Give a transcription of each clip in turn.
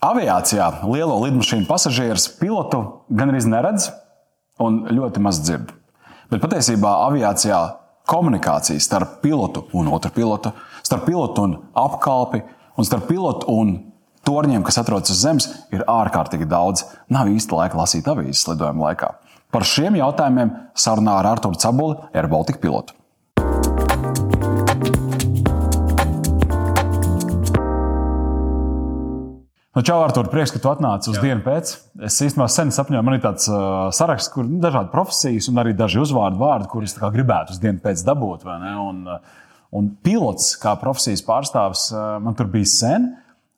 Aviācijā lielo lidmašīnu pasažierus pilotu gan arī neredz un ļoti maz dzird. Bet patiesībā aviācijā komunikācija starp pilotu un otru pilotu, starp pilotu un apkalpi un starp pilotu un torņiem, kas atrodas uz zemes, ir ārkārtīgi daudz. Nav īsti laika lasīt avīzes lidojuma laikā. Par šiem jautājumiem sarunā ar Arthuru Cabuli, Air Baltica pilotu. Nu, čau, Artur, prieks, ka tu atnāci uz Jā. dienu pēc. Es īstenībā sen sapņoju, man ir tāds uh, saraksts, kur nu, dažādi profesijas un arī daži uzvārdu vārdi, kurus gribētu uz dienu pēc dabūt. Un, uh, un pilots kā profesijas pārstāvis uh, man tur bija sen.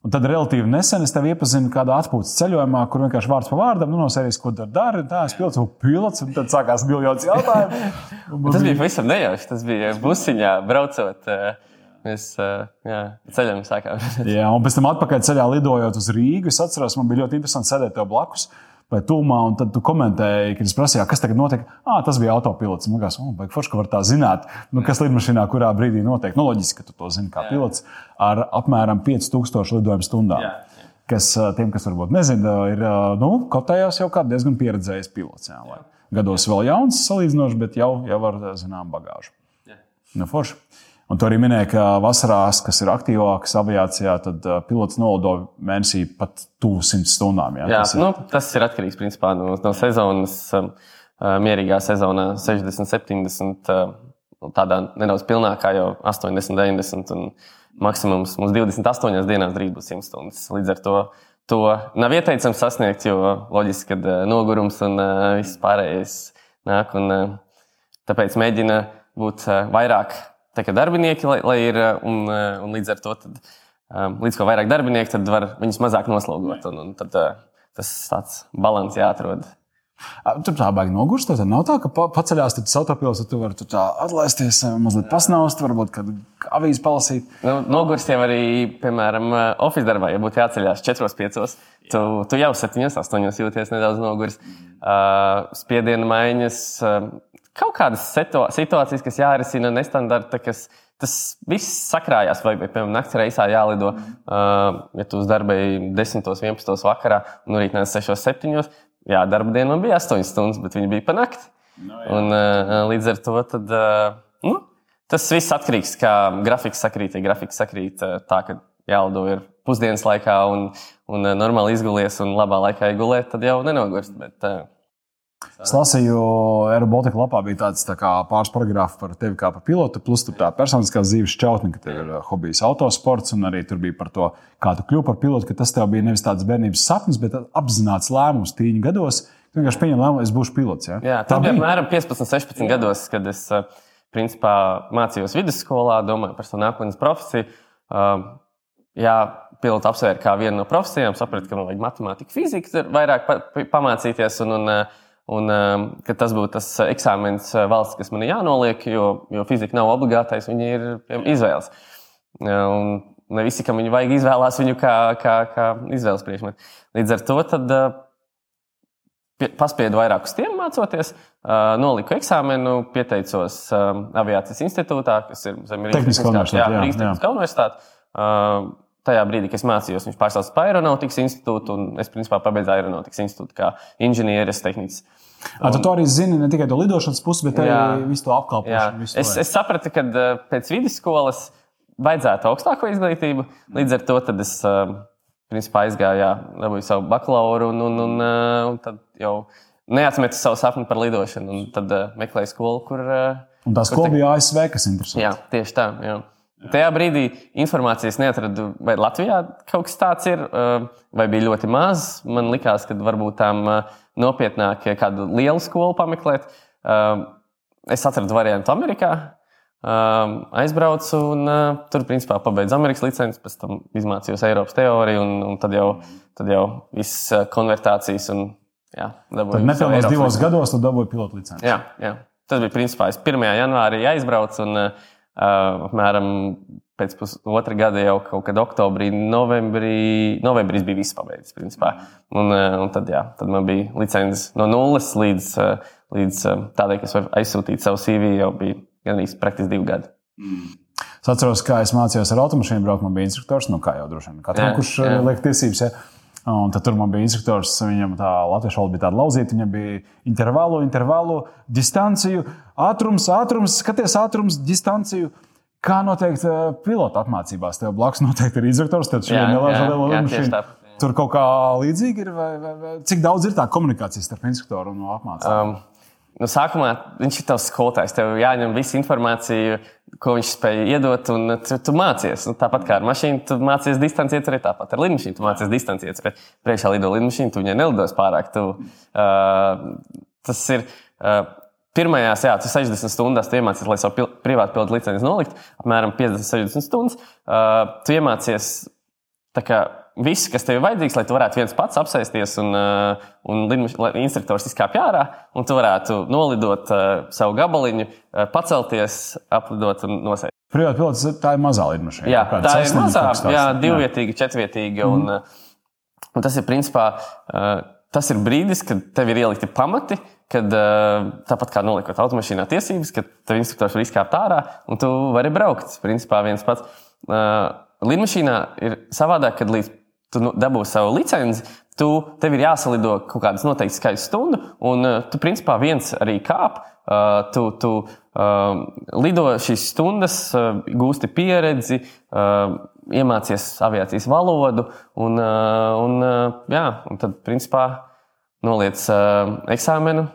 Un tad relatīvi nesen es tevi iepazinu kādā atpūtas ceļojumā, kur vienkārši vārds pa vārdam, nu, no sērijas, ko dari. Tā es pilots, pilots, un tad sākās miljonus jautājumu. tas bija pavisam nejauši. Tas bija busiņā braucot. Mēs jā, ceļam sākām. jā, un pēc tam atpakaļ ceļā lidojot uz Rīgu. Es atceros, man bija ļoti interesanti sēdēt tev blakus vai tūmā, un tad tu komentēji, kad es prasīju, kas tagad notiek. Ah, tas bija autopilots. Man liekas, oh, forši, ka var tā zināt, nu, kas lidmašīnā kurā brīdī notiek. Nu, loģiski, ka tu to zini kā jā. pilots ar apmēram 5000 lidojumu stundām. Jā. Kas tiem, kas varbūt nezina, ir nu, kotējās jau kā diezgan pieredzējis pilots. Jā, jā. Gados vēl jauns salīdzinoši, bet jau, jau ar zinām bagāžu. Jā. Nu, forši. Un tu arī minēji, ka vasarās, kas ir aktīvākas aviācijā, tad pilots nolido mēnesī pat tuvu 100 stundām. Jā, jā tas, ir... Nu, tas ir atkarīgs principā, no, no sezonas. Mierīgā sezonā 60, 70, uh, tādā nedaudz pilnākā jau 80, 90. Un maksimums mums 28 dienās drīz būs 100 stundas. Līdz ar to to nav ieteicams sasniegt, jo loģiski, ka nogurums un viss pārējais nāk. Un, tāpēc mēģina būt vairāk darbinieki, lai, lai ir, un, un līdz ar to, tad, um, līdz ko vairāk darbinieku, tad var viņus mazāk noslogot. Un, un tad, tas tāds līdzsvars jāatrod. Tur tā baigi nogurst. Tad nav tā, ka paceļās tas autopilsēta, tad tu vari tu atlaisties, mazliet pasnaust, varbūt kādu avīzi palasīt. Nu, nogurst jau arī, piemēram, oficiālā darbā, ja būtu jāceļās 4-5. Tu, tu jau 7-8 jūties nedaudz nogurst. Uh, spiediena maiņas. Uh, kaut kādas situācijas, kas jārisina nestandarta, kas tas viss sakrājās, vai, piemēram, naktas reisā jālido. Uh, ja tu uz darbu ej 10, 11 vakarā, un rīt nāc 6, 7, jā, darba diena man bija 8 stundas, bet viņi bija pa nakti. No, jā. un, uh, līdz ar to tad, uh, nu, tas viss atkarīgs no kā grafiks sakrīt. Ja grafiks sakrīt uh, tā, ka jālido ir pusdienas laikā un, un uh, normāli izgulies un labā laikā iegulēt, tad jau nenogurst. Bet, uh, Es lasīju, Aerobaltika lapā bija tāds tā pāris paragrāfi par tevi kā par pilotu, plus tā personiskā dzīves šķautne, ka tev ir uh, hobijs autosports, un arī tur bija par to, kā tu kļuvi par pilotu, ka tas tev bija nevis tāds bērnības sapnis, bet apzināts lēmums tīņu gados. Tu vienkārši pieņem lēmumu, es būšu pilots. Ja? Jā, tā bija apmēram 15, 16 gados, kad es uh, principā, mācījos vidusskolā, domāju par savu nākotnes profesiju. Uh, jā, pilots apsvēra kā vienu no profesijām, sapratu, ka man vajag matemātiku, fiziku, vairāk pamācīties. Un, un, Un, um, tas būtu tas eksāmenis uh, valsts, kas man ir jānoliek, jo, jo fizika nav obligātais, viņa ir piemēram, izvēles. Un ne visi, kam viņu vajag, izvēlās viņu kā, kā, kā izvēles priekšmetu. Līdz ar to tad, uh, paspiedu vairāk uz tiem mācoties, uh, noliku eksāmenu, pieteicos um, aviācijas institūtā, kas ir zem Rīgas universitātes. Tajā brīdī, kad es mācījos, viņš pārstāvja par aeronautikas institūtu, un es principā pabeidzu aeronautikas institūtu kā inženieris, tehnicis. Un... Tu arī zini ne tikai to lidošanas pusi, bet jā, arī visu to apkalpošanu. Visu es, es sapratu, ka pēc vidusskolas vajadzētu augstāko izglītību. Līdz ar to es principā aizgāju, dabūju savu bakalauru un, un, un, un tad jau neatmetu savu sapni par lidošanu. Un tad meklēju skolu, kur. Un tā skola bija ASV, kas interesē. Jā, tieši tā. Jā. Tajā brīdī informācijas neatradu, vai Latvijā kaut kas tāds ir, uh, vai bija ļoti maz. Man liekas, ka varbūt tām uh, nopietnāk kādu lielu skolu pameklēt. Uh, es atradu variantu Amerikā. Aizbraucu un tur, principā, pabeidzu Amerikas licenci, pēc tam izmācījos Eiropas teoriju, un, un tad, jau, tad jau viss konvertācijas. Un, jā, tad nepilnīgi divos gados tu dabūji pilotu licenci. Jā, jā, tas bija principā. Es 1. janvārī aizbraucu. Un, uh, Uh, apmēram pēc pusotra gada jau kaut kad oktobrī, novembrī, novembrī bija viss pabeigts. Principā. Un, uh, un tad, jā, tad man bija licences no nulles līdz, uh, līdz tādai, ka es varu aizsūtīt savu CV jau bija gandrīz praktiski divi gadi. Mm. Es atceros, kā es mācījos ar automašīnu braukt. Man bija instruktors, nu kā jau droši vien katram, kurš jā. liek tiesības. Ja. Un tad tur man bija instruktors, viņam tā latviešu valoda bija tāda lauzīta, viņam bija intervālu, intervālu, distanciju, ātrums, ātrums, skaties, ātrums, distanciju. Kā noteikti pilota apmācībās, tev blakus noteikti ir instruktors, tad šī nelaiža liela lidmašīna. Tur kaut kā līdzīga ir, vai, vai, vai cik daudz ir tā komunikācija starp instruktoru un apmācību? Um. Nu, sākumā viņš ir tavs skolotājs. Tev jāņem visa informācija, ko viņš spēja iedot, un tu, tu mācies. Nu, tāpat kā ar mašīnu, tu mācies distancēt arī tāpat. Ar lidmašīnu tu mācies distancēt. Priekšā lido lidmašīna, tu viņai nelidos pārāk. Tu, uh, tas ir. Uh, Pirmajās, jā, tu 60 stundās tu iemācies, lai savu privātu pilotu licenci noliktu, apmēram 50-60 stundas. Uh, tu iemācies kā, viss, kas tev ir vajadzīgs, lai tu varētu viens pats apsēsties un, uh, un instruktors izkāpj ārā, un tu varētu nolidot uh, savu gabaliņu, uh, pacelties, aplidot un nosēst. Privāta pilots tā ir mazā lidmašīna. Jā, tā ir mazā, jā, divvietīga, četrvietīga. Mm. Un, un tas ir principā tas ir brīdis, kad tev ir ielikti pamati. Kad, tāpat kā noliekot automašīnā tiesības, kad tev instruktors var izkāpt ārā un tu vari braukt. Principā viens pats. Lidmašīnā ir savādāk, kad līdz tu nu, dabūsi savu licenci, tu, tev ir jāsalido kaut kādas noteiktas skaitas stundu, un uh, tu principā viens arī kāp. Uh, tu tu uh, lido šīs stundas, uh, gūsti pieredzi, uh, iemācies aviācijas valodu, un, uh, un, uh, jā, un tad, principā, noliec uh, eksāmenu.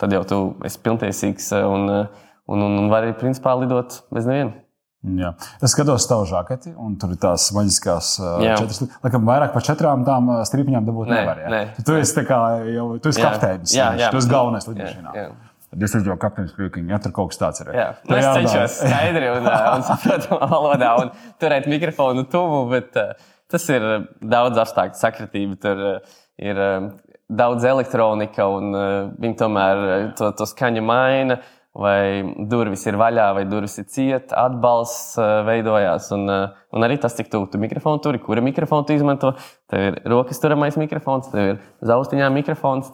Tad jau tu esi pilntiesīgs un, un, un, un vari, principā, lidot bez neviena. Jā. Es skatos tavu žaketi, un tur ir tās maģiskās jā. četras. Laikam, vairāk par četrām tām strīpiņām dabūt nē, nevar. Jā. Nē. Tu esi, kā, jau, tu esi jā. kapteinis. Jā, jā. Tu esi galvenais lidmašīnā. Jā, jā. Tad es jau kapteinis Krīkiņš, ja tur kaut kas tāds ir. Jā, nu, es cenšos skaidri un, un saprotamā valodā un turēt mikrofonu tuvu, bet uh, tas ir daudz apstākļu sakritība. Tur uh, ir uh, daudz elektronika un uh, viņi tomēr to, to skaņu maina. Uh, vai durvis ir vaļā, vai durvis ir cieta, atbalsts uh, veidojās. Un, uh, un arī tas, cik tuvu tu mikrofonu turi, kura mikrofonu tu izmanto. Tev ir rokas turamais mikrofons, tev ir zaustiņā mikrofons.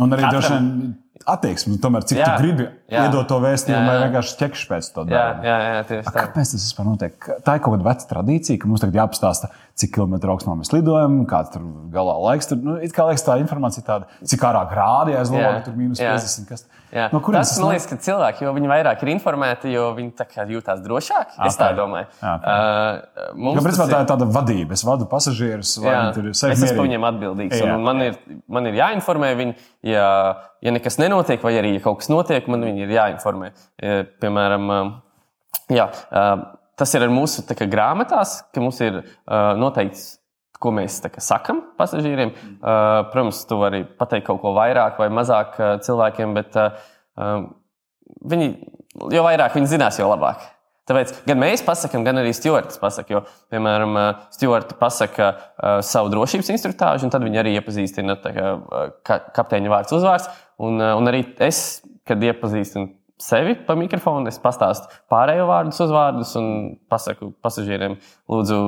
Un arī droši vien attieksme, tomēr, cik jā, tu gribi jā, iedot to vēstījumu, vai vienkārši ķekšķi pēc to darbu. Jā, jā, jā, tieši tā. Kāpēc tas vispār notiek? Tā ir kaut kāda veca tradīcija, ka mums tagad jāapstāsta, cik kilometru augstumā mēs lidojam, kāds tur galā laiks. Tur, nu, kā liekas, tā informācija tāda, cik ārā grādi aizlūko, tur mīnus 50. Kas, jā. no tas, man liekas, ka cilvēki, jo viņi vairāk ir informēti, jo viņi jūtās drošāk. Okay. Es tā domāju. Okay. Uh, mums jo, principā, tā ir tāda vadība. Es vadu pasažierus, vai viņi tur ir sevi. Es esmu viņiem atbildīgs. Jā. Un man ir, man ir jāinformē viņi, ja, ja nekas nenotiek, vai arī ja kaut kas notiek, man viņi ir jāinformē. Piemēram, jā, tas ir mūsu kā, grāmatās, ka mums ir noteikts, ko mēs kā, sakam pasažieriem. Protams, tu vari pateikt kaut ko vairāk vai mazāk cilvēkiem, bet viņi, jo vairāk viņi zinās, jo labāk. Tāpēc gan mēs pasakām, gan arī Stewards pasakā. Jo, piemēram, Stewards pasakā uh, savu drošības instruktāžu, un tad viņi arī iepazīstina kā, ka, kapteiņa vārds, uzvārds. Un, uh, un arī es, kad iepazīstinu sevi pa mikrofonu, es pastāstu pārējo vārdus, uzvārdus un pasaku pasažieriem, lūdzu,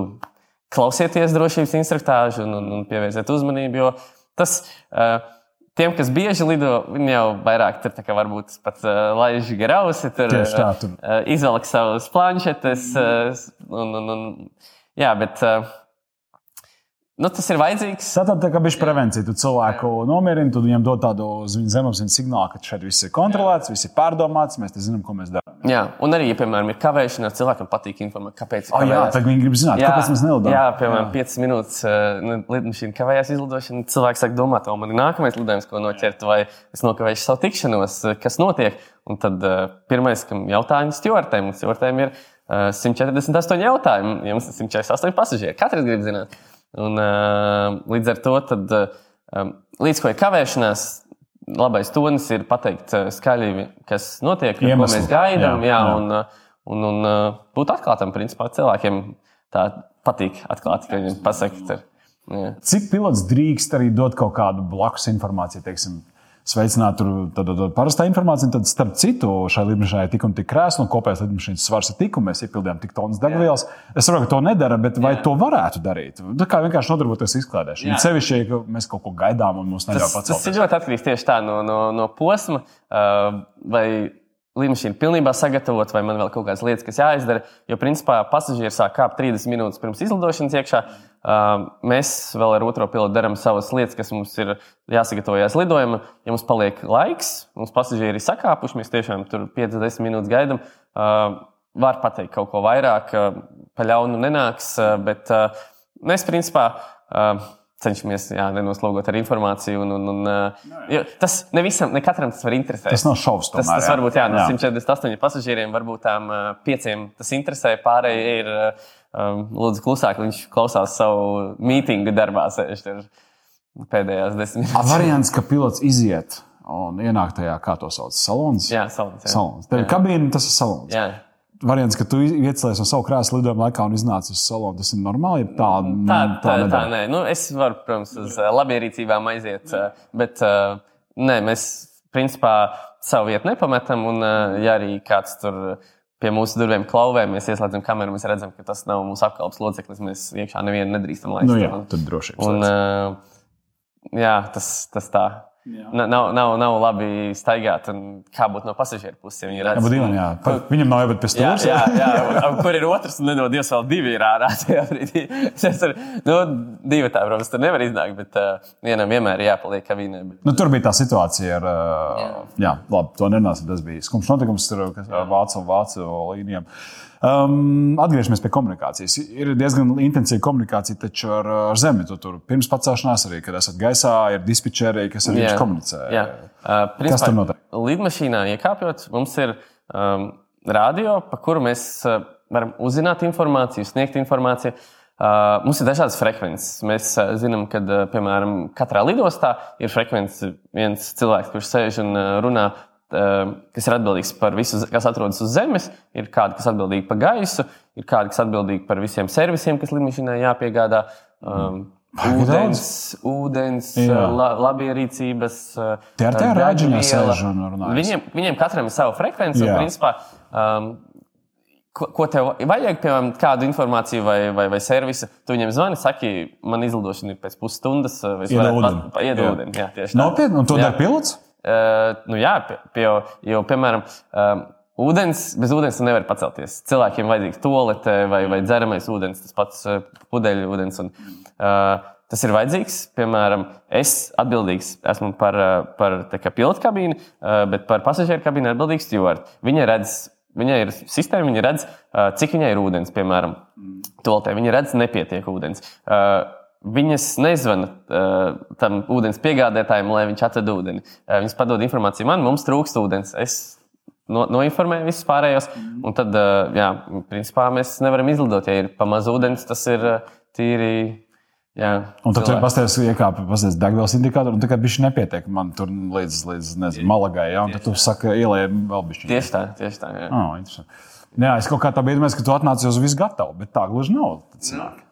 klausieties drošības instruktāžu un, un, un pievērsiet uzmanību. Jo tas uh, Tiem, kas bieži lido, viņi jau vairāk tur kā, varbūt pat uh, laiž garausi, tur. Uh, izvelk savus planšetes. Un, un, un, jā, bet Nu, tas ir vajadzīgs. Tātad tā kā bija prevencija. Tu cilvēku nomierini, tu viņam dod tādu zemapziņas signālu, ka šeit viss ir kontrolēts, viss ir pārdomāts, mēs zinām, ko mēs darām. Jā, un arī, ja, piemēram, ir kavēšanās, cilvēkam patīk informēt, kāpēc. Oh, jā, tad viņi grib zināt, jā, kāpēc mēs nelidojam. Jā, piemēram, jā. 5 minūtes uh, lidmašīna kavējās izlidošana. Cilvēks sāk domāt, o, man ir nākamais lidojums, ko noķert, vai es nokavēšu savu tikšanos, kas notiek. Un tad uh, pirmais, kam jautājums stjortēm, stjortēm ir uh, 148 jautājumi, jums ir 148 pasažieri. Katrs grib zināt. Un, uh, līdz ar to, tad, uh, līdz ko ir kavēšanās, labais tonis ir pateikt skaļi, kas notiek, Iemesli. ko mēs gaidām. Jā, jā, jā. Un, un, un, un būt atklātam, principā cilvēkiem tā patīk atklāti, ka viņi pasakā. Cik pilots drīkst arī dot kaut kādu blakus informāciju, teiksim, sveicināt tur tad, tad, parastā informācija. Tad, starp citu, šai lidmašīnai tik un tik krēsli, un kopējais lidmašīnas svars ir tik, un mēs iepildījām tik tonnas degvielas. Es saprotu, ka to nedara, bet vai Jā. to varētu darīt? Tā kā vienkārši nodarboties izklādēšanu. Cevišķi, ka mēs kaut ko gaidām, un mums neļauj pats. Tas ir ļoti atkarīgs tieši tā no, no, no posma. Uh, vai lidmašīna pilnībā sagatavota, vai man vēl kaut kādas lietas, kas jāizdara. Jo, principā, pasažieri sāk kāpt 30 minūtes pirms izlidošanas iekšā. Uh, mēs vēl ar otro pilotu darām savas lietas, kas mums ir jāsagatavojas lidojumam. Ja mums paliek laiks, mums pasažieri ir sakāpuši, mēs tiešām tur 5-10 minūtes gaidām. Uh, var pateikt kaut ko vairāk, uh, pa ļaunu nenāks, uh, bet uh, mēs principā. Cenšamies jā, nenoslogot ar informāciju. Un, un, un, no, tas ne visam, ne katram tas var interesēt. Tas nav šaubas. Tas, tas varbūt jā, no jā. 148 pasažieriem, varbūt tām pieciem tas interesē. Pārējie ir lūdzu klusāk, viņš klausās savu mītingu darbā. Pēdējās desmit minūtes. Variants, ka pilots iziet un ienāk tajā, kā to sauc, salons. Jā, salons. Jā. salons. Tev ir kabīne, tas ir salons. Jā variants, ka tu iecēlies no savu krēslu lidojuma laikā un iznāc uz salonu. Tas ir normāli. Tā, tā, tā, tā, tā nē. Nu, es varu, protams, uz uh, labierīcībām aiziet, uh, bet uh, nē, mēs principā savu vietu nepametam. Un, ja arī kāds tur pie mūsu durvīm klauvē, mēs ieslēdzam kameru, mēs redzam, ka tas nav mūsu apkalpes loceklis. Mēs iekšā nevienu nedrīkstam laist. Nu, jā, tad droši vien. Jā, tas, tas tā. Nav, nav, nav labi staigāt, kā būtu no pasažieru puses. Ja redz, jā, jā. Par, viņam nav jābūt pie stūra. Jā, jā, jā, kur ir otrs, un nedod Dievs, vēl divi ir ārā ar, nu, divi tā, protams, tur nevar iznākt, bet uh, vienam vienmēr ir jāpaliek kabīnē. Bet... Nu, tur bija tā situācija ar, uh, jā. jā, labi, to nerunāsim, tas bija skumjš notikums ar Vācu un Vācu līnijām. Uh, Um, atgriežamies pie komunikācijas. Ir diezgan intensīva komunikācija taču ar, ar Zemi. Tu tur pirms pacelšanās arī, kad esat gaisā, ir dispečeri, kas ar jums komunicē. Jā. Uh, principā, kas tur notiek? Lidmašīnā iekāpjot, mums ir um, radio, pa kuru mēs uh, varam uzzināt informāciju, sniegt informāciju. Uh, mums ir dažādas frekvences. Mēs uh, zinām, ka, uh, piemēram, katrā lidostā ir frekvence viens cilvēks, kurš sēž un uh, runā kas ir atbildīgs par visu, kas atrodas uz Zemes, ir kādi, kas atbildīgi par gaisu, ir kādi, kas atbildīgi par visiem servisiem, kas lidmašīnai jāpiegādā. Um, Ūdens, ūdens la, labierīcības. Tie ar tādu rāģiņu sēž un runā. Viņiem, viņiem katram ir sava frekvence. Un, principā, um, ko, ko tev vajag, piemēram, kādu informāciju vai, vai, vai servisu. Tu viņiem zvani, saki, man izlidošana ir pēc pusstundas, vai es varu iedot ūdeni. Jā, tieši tā. Nopietni, un to dara pilots? Uh, nu jā, pie, jo, piemēram, um, ūdens, bez ūdens tu nevari pacelties. Cilvēkiem vajadzīgs toalete vai, vai dzeramais ūdens, tas pats pudeļu ūdens. Un, uh, tas ir vajadzīgs. Piemēram, es atbildīgs esmu par, par pilotu kabīni, uh, bet par pasažieru kabīni atbildīgs stūvārds. Viņa redz. Viņai ir sistēma, viņa redz, cik viņai ir ūdens, piemēram, toaletē. Viņa redz, nepietiek ūdens. Viņas nezvana uh, tam ūdens piegādātājam, lai viņš atved ūdeni. Uh, viņas padod informāciju man, mums trūkst ūdens. Es no, noinformēju visus pārējos, un tad, uh, jā, principā mēs nevaram izlidot. Ja ir pamaz ūdens, tas ir uh, tīri. Jā, un tad tur pastāstīs, iekāpa pastāstīs degvielas indikātori, un tagad viņš nepietiek man tur līdz, līdz nezinu, Malagai, jā, un tad tu saki, ielēj vēl bišķi. Tieši tā, tieši tā. Jā, oh, jā es kaut kā tā biedomājos, ka tu atnāci uz visu gatavu, bet tā gluži nav. Tad,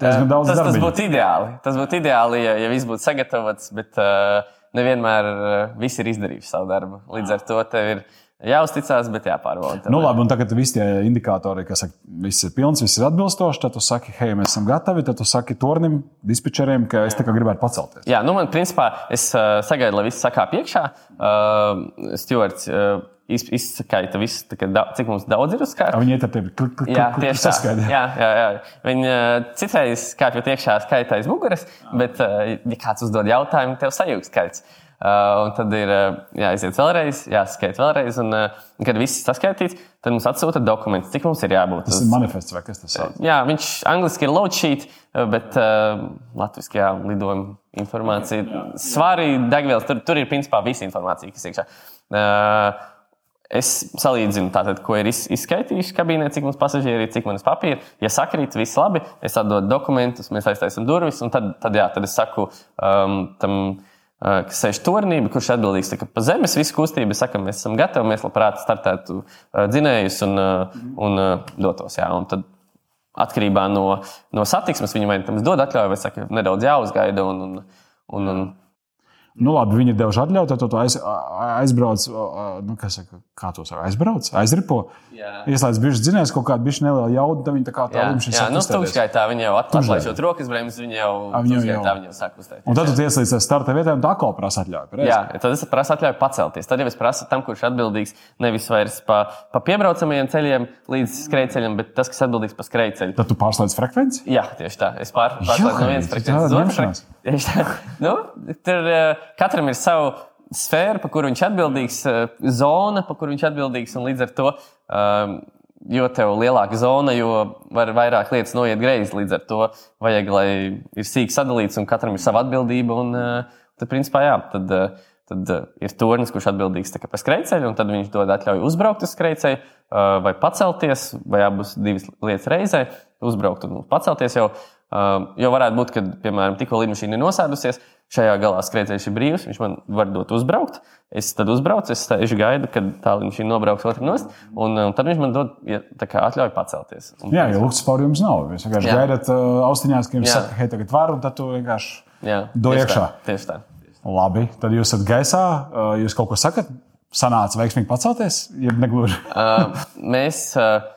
daudz tas, darbiņu. tas būtu ideāli. Tas būtu ideāli, ja, ja viss būtu sagatavots, bet uh, nevienmēr uh, visi ir izdarījuši savu darbu. Līdz ar to tev ir jāuzticas, bet jāpārbauda. Nu, labi, un tagad visi tie indikatori, kas saka, viss ir pilns, viss ir atbilstoši, tad tu saki, hei, mēs esam gatavi. Tad tu saki tornim, dispečeriem, ka es tikai gribētu pacelties. Jā, nu man principā es uh, sagaidu, lai viss sakā piekšā. Uh, Stewards, uh, izskaita visu, da, cik mums daudz ir uz kārtas. Viņi iet ar tevi jā, tieši tā. Jā, jā, jā. Viņi citreiz kāpjot iekšā skaitā aiz muguras, bet, ja kāds uzdod jautājumu, tev sajūgs skaits. Uh, un tad ir jāiziet vēlreiz, jāskaita vēlreiz. Un, uh, kad viss ir saskaitīts, tad mums atsūta dokuments, cik mums ir jābūt. Tas ir manifests vai kas tas ir? Jā, viņš angliski ir load sheet, bet uh, latviešu jā, lidojuma informācija. Svarī, degvielas, tur, tur ir principā visa informācija, kas ir iekšā. Uh, Es salīdzinu, tātad, ko ir izskaitījuši kabīnē, cik mums pasažieri ir, cik manas papīra. Ja sakrīt, viss labi, es atdodu dokumentus, mēs aiztaisām durvis, un tad, tad, jā, tad es saku um, tam, uh, kas sēž turnība, kurš atbildīgs par zemes visu kustību. Saku, mēs esam gatavi, mēs labprāt startētu uh, dzinējus un, uh, un uh, dotos. Jā, un tad, atkarībā no, no satiksmes viņi vai tam dod atļauju, vai saka, nedaudz jāuzgaida. Un, un, un, un, Nu, labi, viņi devuši atļauju, tad tu aiz, aizbrauc, nu, saka, kā to saka, aizbrauc, aizripo. Ieslēdz bišķi dzinējis kaut kādu bišķi nelielu jaudu, tad viņi tā kā tā līnija jā, nu, stūkskaitā viņi jau atklājušot rokas bremzes, viņi jau, jau. viņi jau sāk kustēt. Un tad tu ieslīdz starta vietā un tā atkal prasa atļauju. Pareiz? Jā, tad es prasu atļauju pacelties. Tad jau es prasu tam, kurš atbildīgs nevis vairs pa, pa piebraucamajiem ceļiem līdz skrejceļam, bet tas, kas atbildīgs par skrejceļu. Tad tu pārslēdz frekvenci? Jā, tieši tā. Es pār, pārslēdzu no vienas frekvences uz otru. Nu, tur uh, katram ir savu sfēra, par kuru viņš ir atbildīgs, uh, zona, par kuru viņš ir atbildīgs. Līdz ar to, um, jo tev ir lielāka zona, jo var vairāk lietas noiet greizi. Līdz ar to vajag, lai ir sīk sadalīts un katram ir sava atbildība. Un, uh, tad, principā, jā, tad, tad ir tornis, kurš atbildīgs par skrejceļu, un tad viņš dod atļauju uzbraukt uz skrejceļu, vai pacelties, vai abas divas lietas reizē, uzbraukt un pacelties jau. Uh, jo varētu būt, ka, piemēram, tikko lidmašīna ir nosēdusies, šajā galā skrejceļš ir brīvs, viņš man var dot uzbraukt. Es tad uzbraucu, es stāžu gaidu, kad tā lidmašīna nobrauks otru nost, un, un tad viņš man dod ja, atļauju pacelties. Un, jā, jo luksus pāri jums nav. Jūs vienkārši gaidat uh, austiņās, ka jums saka, hei, tagad var, un tad tu vienkārši do iekšā. Tā, tieši tā. Labi, tad jūs esat gaisā, jūs kaut ko sakat, sanāca veiksmīgi pacelties, jeb negluži? uh, mēs uh,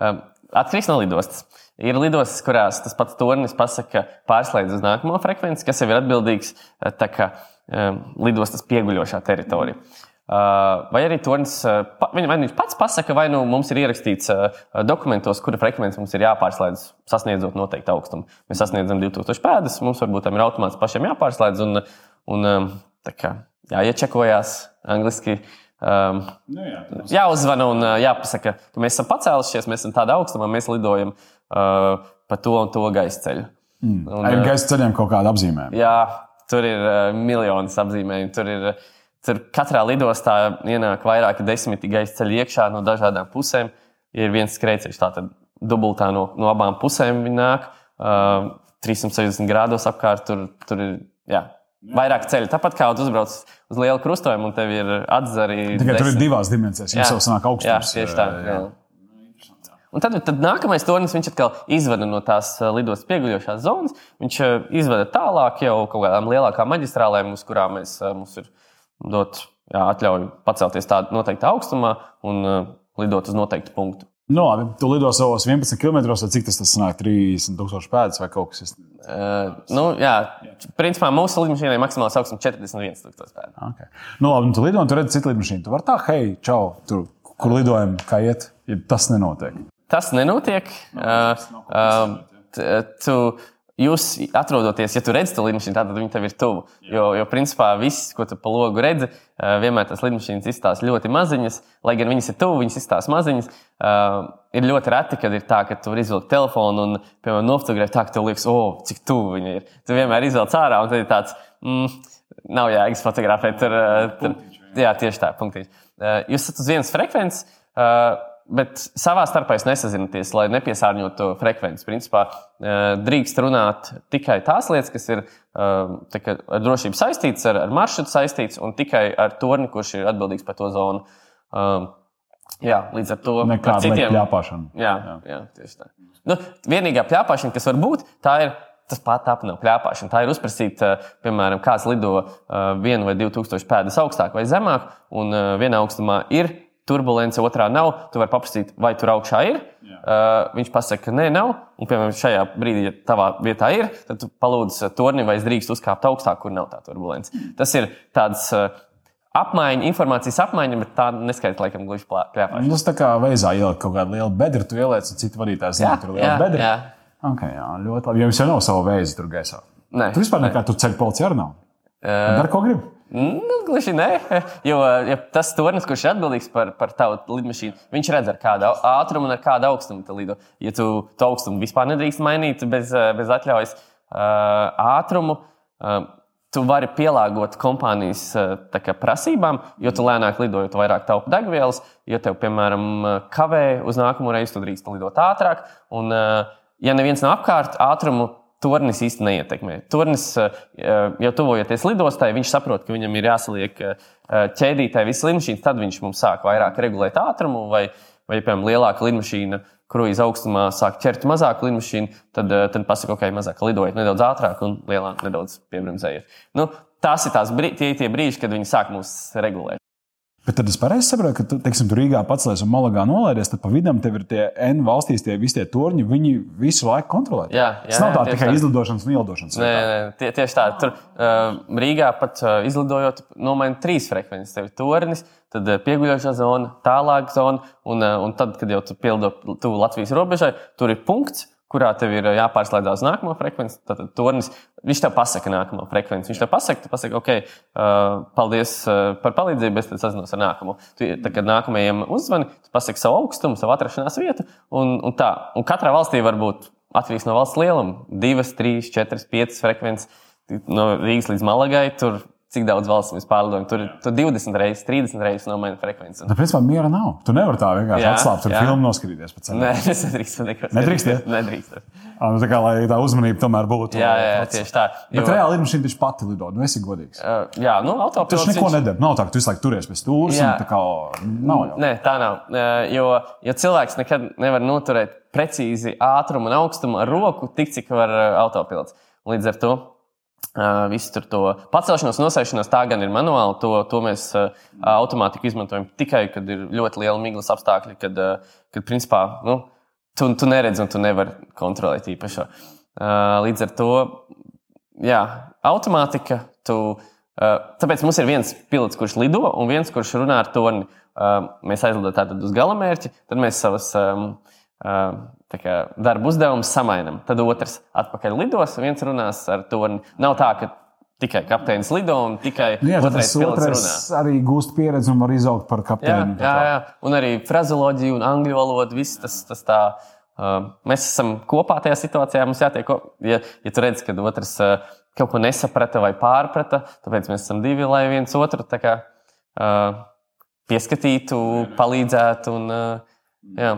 uh, atkarīgs no lidostas. Ir lidostas, kurās tas pats tornis pasaka, pārslēdz uz nākamo frekvenci, kas jau ir atbildīgs eh, kā um, lidostas pieguļošā teritorija. Uh, vai arī tornis, uh, vai viņš pats pasaka, vai nu mums ir ierakstīts uh, dokumentos, kura frekvence mums ir jāpārslēdz, sasniedzot noteiktu augstumu. Mēs sasniedzam 2000 pēdas, mums varbūt tam ir automāts pašiem jāpārslēdz un, un um, kā, jāiečekojās angliski. Uh, Um, nu, jā, jāuzvana un uh, jāpasaka, ka mēs esam pacēlušies, mēs esam tādā augstumā, mēs lidojam uh, pa to un to gaisa ceļu. Mm. Un, ir uh, gaisa ceļiem kaut kāda apzīmējuma. Jā, tur ir uh, miljonas apzīmējumu. Tur ir, tur katrā lidostā ienāk vairāki desmiti gaisa ceļi iekšā no dažādām pusēm. Ir viens skrejceļš, tātad dubultā no, no abām pusēm viņi nāk. Uh, 360 grādos apkārt tur, tur ir. Jā, Vairāk ceļu. Tāpat kā uzbrauc uz lielu krustojumu, un tev ir atzari. Tikai tur ir divās dimensijās. Jau sanāk augstums. Jā, tieši tā. Jā. Jā. Un tad, tad nākamais tornis viņš atkal izveda no tās lidostas pieguļošās zonas. Viņš izveda tālāk jau kaut kādām lielākām maģistrālēm, uz kurām mēs, mums ir dot jā, atļauju pacelties tādā noteiktā augstumā un lidot uz noteiktu punktu. Nu, labi, tu lido savos 11 km, vai cik tas sanāk, 30,000 pēdas vai kaut kas tāds? Uh, nu, jā, principā mūsu lidmašīnai maksimāli saucam 41,000 pēdas. Okay. Nu, labi, nu, tu lido un tu redzi citu lidmašīnu. Tu vari tā, hei, čau, tur, kur lidojam, kā iet, ja tas nenotiek. Tas nenotiek. Uh, uh, tu, Jūs atrodaties, ja tu redzi to lidmašīnu, tad viņi tev ir tuvu. Jo, jo principā viss, ko tu pa logu redzi, vienmēr tas lidmašīnas izstāsta ļoti maziņas, lai gan viņas ir tuvu, viņas izstāsta maziņas. Uh, ir ļoti reti, kad ir tā, ka tu vari izvilkt telefonu un, piemēram, nofotografēt tā, ka tev liekas, o, oh, cik tuvu viņi ir. Tu vienmēr izvelc ārā, un tad ir tāds, mm, nav jēgas fotografēt. Tur, tur, jā, tieši tā, punktīši. Uh, jūs esat uz vienas frekvences. Uh, bet savā starpā nesazināties, lai nepiesārņotu frekvenci. Principā eh, drīkst runāt tikai tās lietas, kas ir eh, kā, ar drošību saistītas, ar, ar maršrutu saistītas, un tikai ar torni, kurš ir atbildīgs par to zonu. Um, jā, līdz ar to nekāda citiem plāpāšana. Jā, jā. jā, tieši tā. Nu, vienīgā plāpāšana, kas var būt, tā ir. Tas pat tā nav plāpāšana. Tā ir uzprasīt, eh, piemēram, kāds lido vienu vai divu tūkstošu pēdas augstāk vai zemāk, un vienā augstumā ir turbulence, otrā nav. Tu vari paprasīt, vai tur augšā ir. Jā. Uh, viņš pasaka, ka nē, nav. Un, piemēram, šajā brīdī, ja tavā vietā ir, tad tu palūdz torni, vai es drīkstu uzkāpt augstāk, kur nav tā turbulence. Tas ir tāds. Uh, Apmaiņa, informācijas apmaiņa, bet tā neskaidrs, laikam, gluži plēpā. Nu, tas tā kā veizā ielikt kaut kādu lielu bedru, tu ieliec, un citi vadītāji zina, tur ir liela bedra. Jā. Okay, jā, ļoti labi. Jums jau nav sava veiza tur gaisā. Nē. Tur vispār nekā tur ceļu policija arī nav. Uh, Dar ko gribi? Nu, gluži nē, jo ja tas tornis, kurš ir atbildīgs par, par tavu lidmašīnu, viņš redz, ar kādu ātrumu un ar kādu augstumu tu lido. Ja tu to augstumu vispār nedrīkst mainīt bez, bez atļaujas ātrumu, tu vari pielāgot kompānijas kā, prasībām, jo tu lēnāk lido, jo tu vairāk taupi degvielas. Ja tev, piemēram, kavē uz nākamo reizi, tu drīkst lidot ātrāk. Un, ja neviens nav apkārt, ātrumu tornis īsti neietekmē. Tornis eh, jau tuvojoties lidostai, viņš saprot, ka viņam ir jāsaliek eh, ķēdītē visas lidmašīnas, tad viņš mums sāk vairāk regulēt ātrumu, vai, vai piemēram, lielāka lidmašīna kruīza augstumā sāk ķert mazāku lidmašīnu, tad, tad pasaka, ok, mazāk lidojiet nedaudz ātrāk un lielāk nedaudz piebremzējiet. Nu, tās ir tās brī, tie, tie brīži, kad viņi sāk mūs regulēt. Bet tad es pareizi saprotu, ka tu, teiksim, tu Rīgā pacēlies un Malagā nolaidies, tad pa vidam tev ir tie N valstīs, tie visi tie torņi, viņi visu laiku kontrolē. Jā, jā, Tas nav tā jā, tikai tā. izlidošanas un ielidošanas. Nē, nē, tie, tieši tā. Tur uh, Rīgā pat uh, izlidojot, nomaina trīs frekvences. Tev ir tornis, tad uh, pieguļošā zona, tālāk zona, un, uh, un tad, kad jau tu pildo tuvu Latvijas robežai, tur ir punkts, kurā tev ir uh, jāpārslēdzas uz nākamo frekvenci. Tad tornis, viņš tev pasaka nākamo frekvenci. Viņš tev pasaka, tu pasaki, ok, uh, paldies uh, par palīdzību, es sazinos ar nākamo. Tu, tad, kad nākamajam uzzvani, tu pasaki savu augstumu, savu atrašanās vietu, un, un tā. Un katrā valstī var būt atkarīgs no valsts lieluma - divas, trīs, četras, piecas frekvences. No Rīgas līdz Malagai tur cik daudz valsts mēs pārlidojam. Tur, tur 20 reizes, 30 reizes nomaina frekvenci. Un... Tad, principā, miera nav. Tu nevari tā vienkārši atslābt, tur filmu noskatīties. pēc tam. Nē, es nedrīkstu Nedrīkst, ja? Nedrīkst. Ā, Nu, tā kā lai tā uzmanība tomēr būtu. Jā, jā, jā, tieši tā. Bet reāli lidmašīna taču pati lido. Nu, esi godīgs. Uh, jā, nu, Tas autopilots. neko viņš- nedara. Nav tā, ka tu visu laiku turies pie stūres. Tā kā Nav jau. Nē, tā nav. Uh, Jo, jo cilvēks nekad nevar noturēt precīzi ātrumu un augstumu ar roku, tik cik var autopilots. Līdz ar to uh, visu to pacelšanos, nosēšanos, tā gan ir manuāli. To, to mēs uh, automātiski izmantojam tikai, kad ir ļoti liela miglas apstākļi, kad, uh, kad principā, nu, tu, tu neredzi un tu nevari kontrolēt īpašo. Līdz ar to, jā, automātika. Tu, tāpēc mums ir viens pilots, kurš lido, un viens, kurš runā ar torni. Mēs aizlidojam tātad uz galamērķi, tad mēs savus um, kā darba uzdevumus samainām. Tad otrs atpakaļ lidos, viens runās ar torni. Nav tā, ka tikai kapteinis lido un tikai Nu, jā, otrais pilots runā. arī gūst pieredzi un var izaugt par Jā, kapteini. jā, jā, un arī frazeoloģija un angļu valoda. Viss tas, tas tā. Uh, mēs esam kopā tajā situācijā. Mums jātiek, ja, ja tu redz, ka otrs uh, kaut ko nesaprata vai pārprata, tāpēc mēs esam divi, lai viens otru kā, uh, pieskatītu, palīdzētu. Un, uh, jā.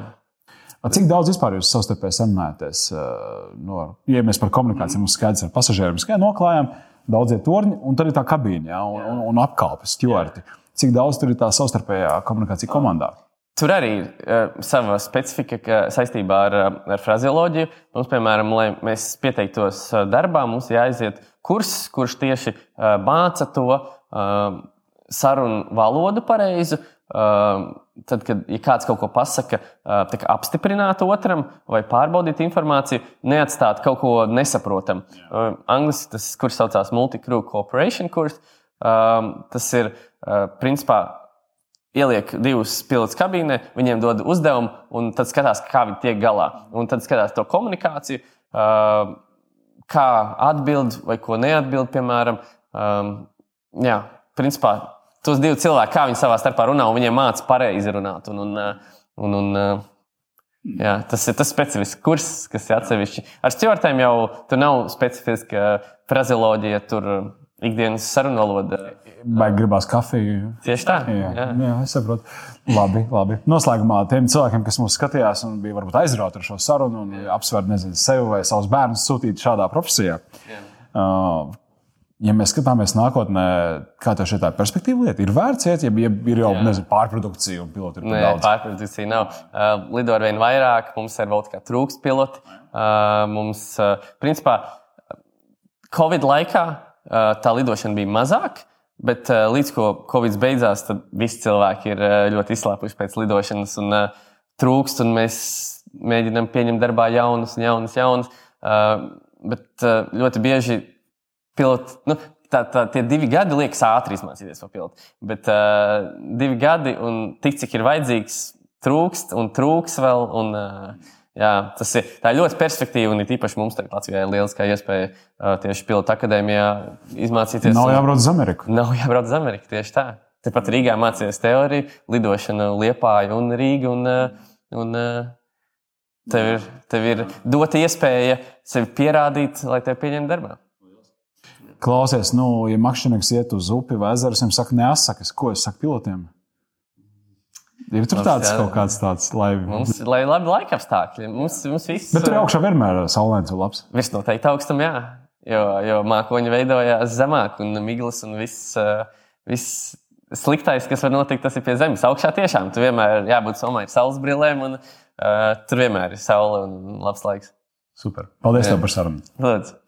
A, Cik daudz vispār jūs savstarpēji sarunājaties? uh, No, ja mēs par komunikāciju mums skaidrs ar pasažieriem, skaidrs noklājām, daudzie torņi, un tad ir tā kabīne ja, un, un, un apkalpes, stūri. Cik daudz tur ir tā savstarpējā komunikācija komandā? Tur arī ir uh, sava specifika ka saistībā ar, ar frazeoloģiju. Mums, piemēram, lai mēs pieteiktos uh, darbā, mums jāaiziet kurs, kurš tieši uh, māca to uh, sarunu valodu pareizi. Uh, tad, kad ja kāds kaut ko pasaka, kā apstiprināt otram vai pārbaudīt informāciju, neatstāt kaut ko nesaprotamu. Uh, Angliski tas kurs saucās Multicrew Cooperation kurs. Um, tas ir uh, principā ieliek divus pilotus kabīnē, viņiem dod uzdevumu, un tad skatās, kā viņi tiek galā. Un tad skatās to komunikāciju, uh, kā atbild vai ko neatbild, piemēram. Um, jā, principā tos divus cilvēkus, kā viņi savā starpā runā, un viņiem māca pareizi runāt. Un, un, uh, un, un, uh, Jā, tas ir tas specifisks kurs, kas ir atsevišķi. Ar stūrtēm jau tur nav specifiska frazeoloģija, tur ikdienas sarunu valoda. Vai gribās kafiju? Tieši tā. Jā, jā. jā, es saprotu. Labi, labi. Noslēgumā tiem cilvēkiem, kas mūs skatījās un bija varbūt aizrauti ar šo sarunu un apsver nezinu, sevi vai savus bērnus sūtīt šādā profesijā. Jā. Uh, ja mēs skatāmies nākotnē, kā tev šī tā perspektīva lieta, ir vērts iet, ja ja ir jau nezinu, pārprodukcija un piloti ir par Nē, daudz. pārprodukcija nav. Uh, lido ar vien vairāk, mums ir vēl kā trūkst piloti. Uh, mums, uh, principā, Covid laikā uh, tā lidošana bija mazāka, bet uh, līdz ko Covid beidzās, tad visi cilvēki ir uh, ļoti izslāpuši pēc lidošanas un uh, trūkst, un mēs mēģinām pieņemt darbā jaunus, un jaunus, jaunus. Uh, bet uh, ļoti bieži piloti. Nu, Tā, tā, tie divi gadi liekas ātri izmācīties par pilotu. Bet uh, divi gadi un tik, cik ir vajadzīgs, trūkst un trūks vēl. Un, uh, jā, tas ir, tā ir ļoti perspektīva un it īpaši mums tagad Latvijā ir lieliskā iespēja uh, tieši pilotu akadēmijā izmācīties. Nav jābrauc uz Ameriku. Nav jābrauc uz Ameriku tieši tā. Tepat Rīgā mācīties teoriju, lidošana Liepāja un Rīga. Un, un, tev, ir, tev ir dota iespēja sevi pierādīt, lai tevi pieņemtu darbā. Klausies, nu, ja makšķernieks iet uz upi vai ezeru, viņam saka, nesakas, ko es saku pilotiem. Ir tur Mums tāds jā. kaut kāds tāds, lai. Mums ir labi laika apstākļi. Mums, mums viss Bet tur augšā vienmēr ir saulains un labs. virs noteikti augstam, jā. Jo, jo mākoņi veidojās zemāk, un miglas un viss, uh, viss sliktais, kas var notikt, tas ir pie zemes. Augšā tiešām tur vienmēr ir jābūt somai ar saules brillēm, un uh, tur vienmēr ir saule un labs laiks. Super. Paldies Jā. tev par sarunu. Lūdzu.